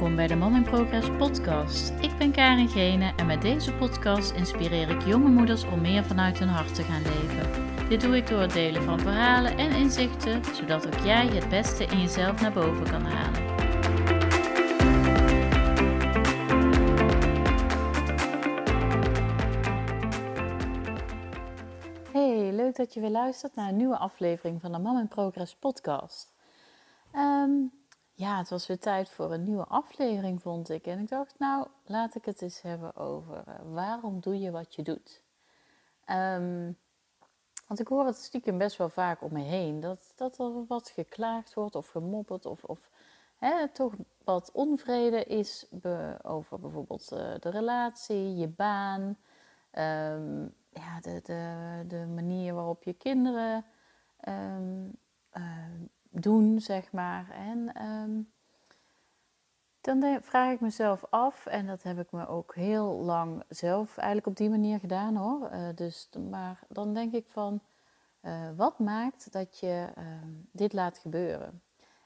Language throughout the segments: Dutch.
Welkom bij de Mom in Progress podcast. Ik ben Karin Gene en met deze podcast inspireer ik jonge moeders om meer vanuit hun hart te gaan leven. Dit doe ik door het delen van verhalen en inzichten, zodat ook jij het beste in jezelf naar boven kan halen. Hey, leuk dat je weer luistert naar een nieuwe aflevering van de Mom in Progress podcast. Um, ja, het was weer tijd voor een nieuwe aflevering, vond ik. En ik dacht, nou, laat ik het eens hebben over uh, waarom doe je wat je doet. Um, want ik hoor het stiekem best wel vaak om me heen. Dat, dat er wat geklaagd wordt of gemopperd of, of hè, toch wat onvrede is over bijvoorbeeld uh, de relatie, je baan. Um, ja, de, de, de manier waarop je kinderen um, doen, zeg maar. En um, dan vraag ik mezelf af, en dat heb ik me ook heel lang zelf eigenlijk op die manier gedaan hoor. Uh, dus, maar dan denk ik van, uh, wat maakt dat je uh, dit laat gebeuren?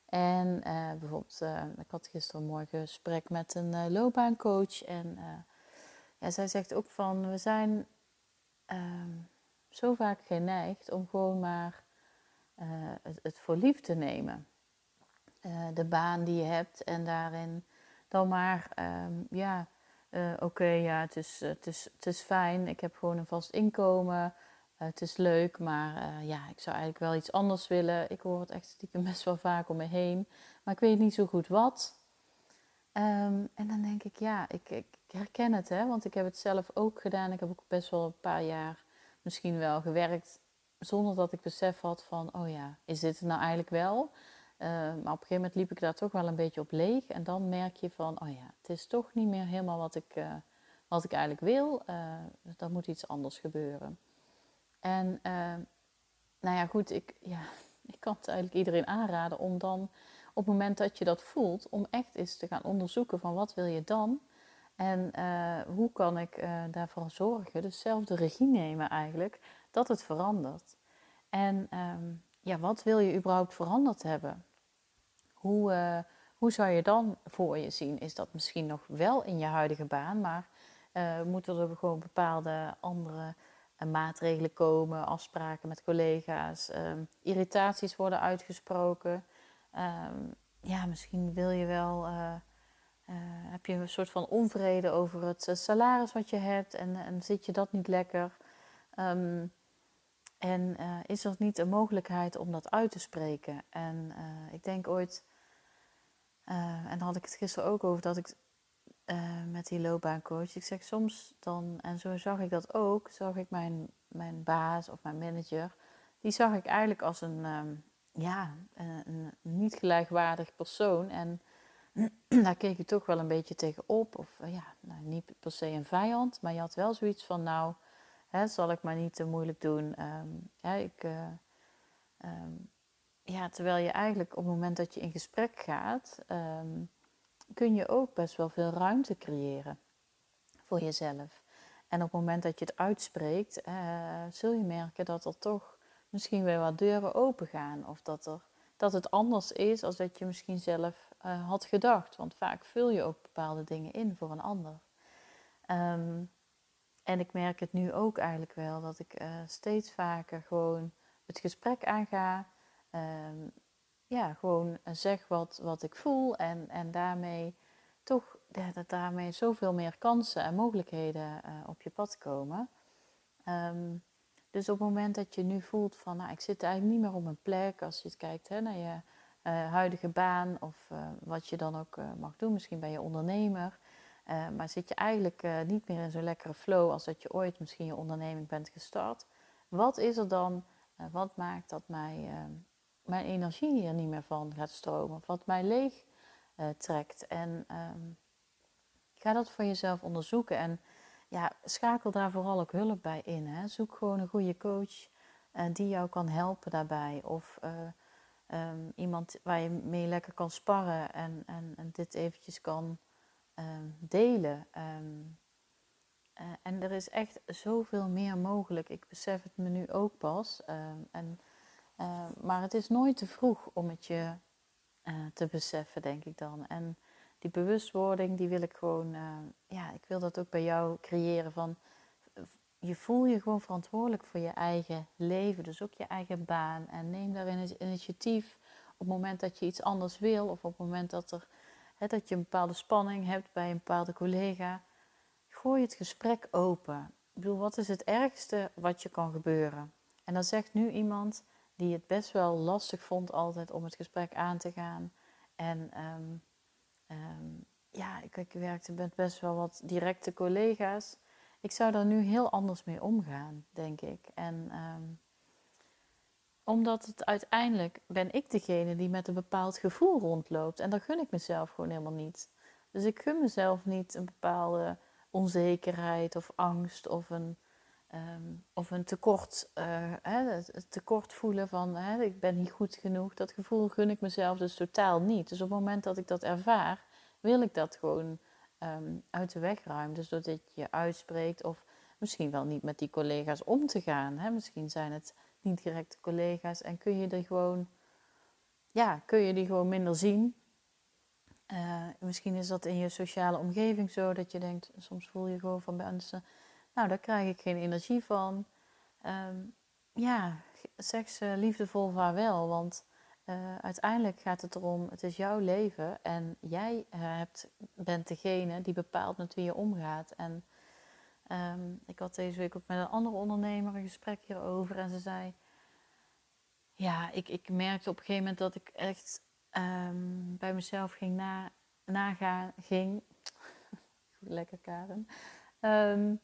En uh, bijvoorbeeld, ik had gisteren mooi gesprek met een loopbaancoach. En ja, zij zegt ook van, we zijn ehm, zo vaak geneigd om gewoon maar uh, het, voor lief te nemen. Uh, de baan die je hebt en daarin dan maar, um, ja, uh, oké, ja, het is, het, is, het is fijn, ik heb gewoon een vast inkomen, het is leuk, maar ja, ik zou eigenlijk wel iets anders willen. Ik hoor het echt stiekem best wel vaak om me heen, maar ik weet niet zo goed wat. Um, en dan denk ik, ja, ik, ik, ik herken het, hè, want ik heb het zelf ook gedaan. Ik heb ook best wel een paar jaar misschien wel gewerkt zonder dat ik besef had van, oh ja, is dit het nou eigenlijk wel? Uh, maar op een gegeven moment liep ik daar toch wel een beetje op leeg. En dan merk je van, oh ja, het is toch niet meer helemaal wat ik, uh, wat ik eigenlijk wil. Uh, er moet iets anders gebeuren. En nou ja, goed, ik, ja, ik kan het eigenlijk iedereen aanraden om dan op het moment dat je dat voelt, om echt eens te gaan onderzoeken van wat wil je dan? En hoe kan ik daarvoor zorgen? Dus zelf de regie nemen eigenlijk dat het verandert. En um, ja, wat wil je überhaupt veranderd hebben? Hoe, uh, hoe zou je dan voor je zien? Is dat misschien nog wel in je huidige baan, maar uh, moeten er gewoon bepaalde andere uh, maatregelen komen, afspraken met collega's, um, irritaties worden uitgesproken? Um, ja, misschien wil je wel, heb je een soort van onvrede over het salaris wat je hebt en, en zit je dat niet lekker? Um, en uh, is er niet een mogelijkheid om dat uit te spreken? En ik denk ooit, en had ik het gisteren ook over, dat ik met die loopbaancoach, ik zeg soms dan, en zo zag ik dat ook, zag ik mijn, mijn baas of mijn manager, die zag ik eigenlijk als een, um, ja, een, niet gelijkwaardig persoon. En daar keek ik toch wel een beetje tegenop, of ja, nou, niet per se een vijand, maar je had wel zoiets van, nou Hè, zal ik maar niet te moeilijk doen. Um, ja, ik, uh, um, ja, terwijl je eigenlijk op het moment dat je in gesprek gaat, um, kun je ook best wel veel ruimte creëren voor jezelf. En op het moment dat je het uitspreekt, uh, zul je merken dat er toch misschien weer wat deuren open gaan. Of dat, er, dat het anders is als dat je misschien zelf uh, had gedacht. Want vaak vul je ook bepaalde dingen in voor een ander. Um, en ik merk het nu ook eigenlijk wel, dat ik uh, steeds vaker gewoon het gesprek aanga. Um, ja, gewoon zeg wat, wat ik voel en, en daarmee toch dat daarmee zoveel meer kansen en mogelijkheden op je pad komen. Um, dus op het moment dat je nu voelt van, nou, ik zit eigenlijk niet meer op mijn plek, als je het kijkt hè, naar je uh, huidige baan of uh, wat je dan ook mag doen, misschien ben je ondernemer, maar zit je eigenlijk niet meer in zo'n lekkere flow als dat je ooit misschien je onderneming bent gestart. Wat is er dan, wat maakt dat mij, mijn energie hier niet meer van gaat stromen? Of wat mij leeg trekt? En um, ga dat voor jezelf onderzoeken. En ja, schakel daar vooral ook hulp bij in. Hè? Zoek gewoon een goede coach die jou kan helpen daarbij. Of um, iemand waar je mee lekker kan sparren en, en, en dit eventjes kan um, delen. Um, uh, en er is echt zoveel meer mogelijk. Ik besef het me nu ook pas. En, maar het is nooit te vroeg om het je te beseffen, denk ik dan. En die bewustwording, die wil ik gewoon, uh, ja, ik wil dat ook bij jou creëren van, je voel je gewoon verantwoordelijk voor je eigen leven, dus ook je eigen baan. En neem daarin het initiatief op het moment dat je iets anders wil of op het moment dat, er, hè, dat je een bepaalde spanning hebt bij een bepaalde collega. Gooi het gesprek open. Ik bedoel, wat is het ergste wat je kan gebeuren? En dan zegt nu iemand die het best wel lastig vond altijd om het gesprek aan te gaan. En um, um, ja, ik, ik werkte met best wel wat directe collega's. Ik zou daar nu heel anders mee omgaan, denk ik. En um, omdat het uiteindelijk ben ik degene die met een bepaald gevoel rondloopt. En dat gun ik mezelf gewoon helemaal niet. Dus ik gun mezelf niet een bepaalde onzekerheid of angst of een, um, of een tekort, uh, hè, het tekort voelen van hè, ik ben niet goed genoeg. Dat gevoel gun ik mezelf dus totaal niet. Dus op het moment dat ik dat ervaar, wil ik dat gewoon um, uit de weg ruimen. Dus doordat je uitspreekt of misschien wel niet met die collega's om te gaan. Hè. Misschien zijn het niet directe collega's en kun je er gewoon, ja, kun je die gewoon minder zien. Uh, misschien is dat in je sociale omgeving zo dat je denkt, soms voel je gewoon van mensen, nou daar krijg ik geen energie van. Um, ja, zeg ze liefdevol vaarwel, want uh, uiteindelijk gaat het erom, het is jouw leven en jij uh, hebt, bent degene die bepaalt met wie je omgaat. En um, ik had deze week ook met een andere ondernemer een gesprek hierover en ze zei, ja, ik, ik merkte op een gegeven moment dat ik echt um, bij mezelf ging na, nagaan, ging, lekker Karen, um,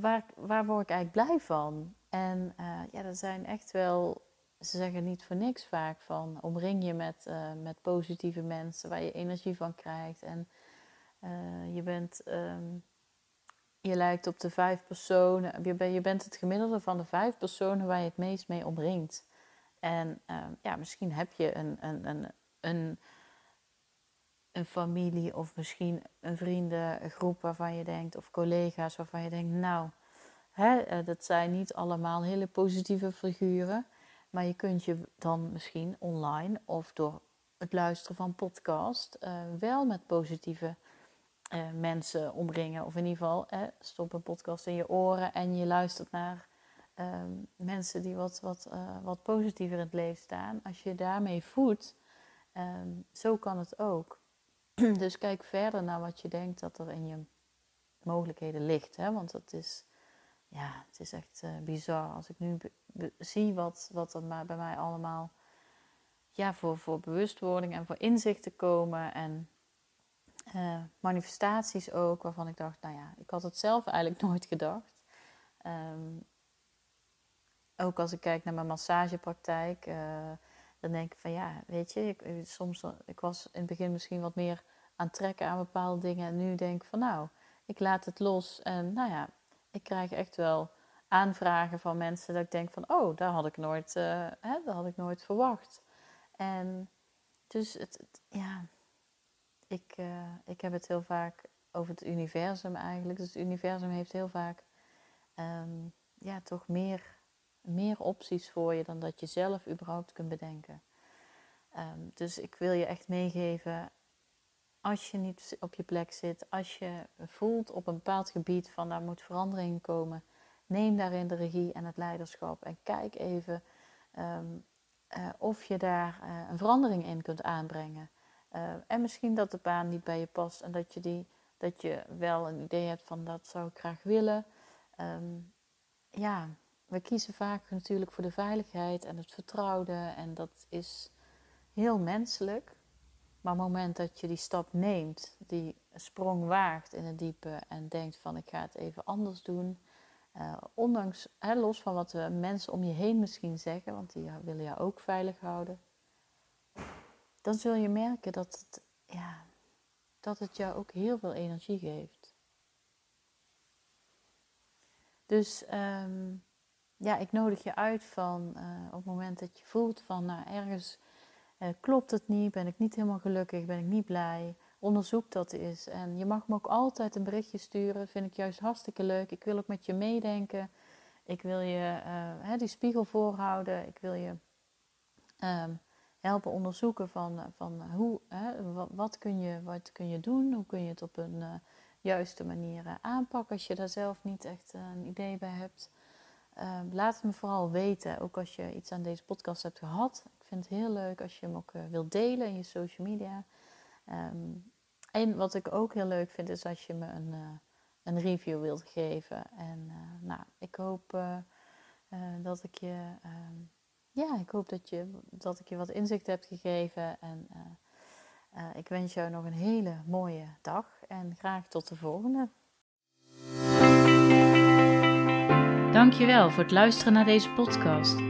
waar, waar word ik eigenlijk blij van? En uh, ja, dat zijn echt wel ze zeggen niet voor niks vaak van omring je met, uh, met positieve mensen waar je energie van krijgt. En uh, je bent, um, je lijkt op de vijf personen, je, ben, je bent het gemiddelde van de vijf personen waar je het meest mee omringt. En um, ja, misschien heb je een, een, een, een, een familie of misschien een vriendengroep waarvan je denkt, of collega's waarvan je denkt, nou, hè, uh, dat zijn niet allemaal hele positieve figuren. Maar je kunt je dan misschien online of door het luisteren van podcast uh, wel met positieve uh, mensen omringen. Of in ieder geval eh, stop een podcast in je oren en je luistert naar uh, mensen die wat, wat, wat positiever in het leven staan. Als je daarmee voedt, ehm, zo kan het ook. dus kijk verder naar wat je denkt dat er in je mogelijkheden ligt. Hè? Want dat is ja, het is echt uh, bizar. Als ik nu zie wat, wat er maar bij mij allemaal ja, voor, voor bewustwording en voor inzichten komen. En uh, manifestaties ook, waarvan ik dacht, nou ja, ik had het zelf eigenlijk nooit gedacht. Um, ook als ik kijk naar mijn massagepraktijk, uh, dan denk ik van ja, weet je, ik, soms, ik was in het begin misschien wat meer aan trekken aan bepaalde dingen. En nu denk ik van nou, ik laat het los. En nou ja, ik krijg echt wel aanvragen van mensen dat ik denk van, oh, daar had ik nooit, uh, hè, dat had ik nooit verwacht. En dus het, ja, ik, uh, ik heb het heel vaak over het universum eigenlijk. Dus het universum heeft heel vaak, um, ja, toch meer, meer opties voor je dan dat je zelf überhaupt kunt bedenken. Um, dus ik wil je echt meegeven, als je niet op je plek zit, als je voelt op een bepaald gebied van daar moet verandering komen, neem daarin de regie en het leiderschap en kijk even um, uh, of je daar uh, een verandering in kunt aanbrengen. Uh, en misschien dat de baan niet bij je past en dat je, die, dat je wel een idee hebt van dat zou ik graag willen. Um, ja, we kiezen vaak natuurlijk voor de veiligheid en het vertrouwde en dat is heel menselijk. Maar op het moment dat je die stap neemt, die sprong waagt in het diepe en denkt van ik ga het even anders doen, uh, ondanks, hè, los van wat de mensen om je heen misschien zeggen, want die willen jou ook veilig houden, dan zul je merken dat het, ja, dat het jou ook heel veel energie geeft. Dus um, ja, ik nodig je uit van uh, op het moment dat je voelt van nou, ergens uh, klopt het niet? Ben ik niet helemaal gelukkig? Ben ik niet blij? Onderzoek dat eens. En je mag me ook altijd een berichtje sturen. Vind ik juist hartstikke leuk. Ik wil ook met je meedenken. Ik wil je hè, die spiegel voorhouden. Ik wil je um, helpen onderzoeken van, van hoe, hè, wat, wat, kun je, wat kun je doen, hoe kun je het op een juiste manier aanpakken als je daar zelf niet echt een idee bij hebt. Ehm, laat het me vooral weten, ook als je iets aan deze podcast hebt gehad. Vind het heel leuk als je hem ook wilt delen in je social media. Ehm, en wat ik ook heel leuk vind, is als je me een, uh, een review wilt geven. En uh, nou, ik hoop dat ik je, um, ja, ik hoop dat, je, dat ik je wat inzicht heb gegeven. En ik wens jou nog een hele mooie dag en graag tot de volgende. Dankjewel voor het luisteren naar deze podcast.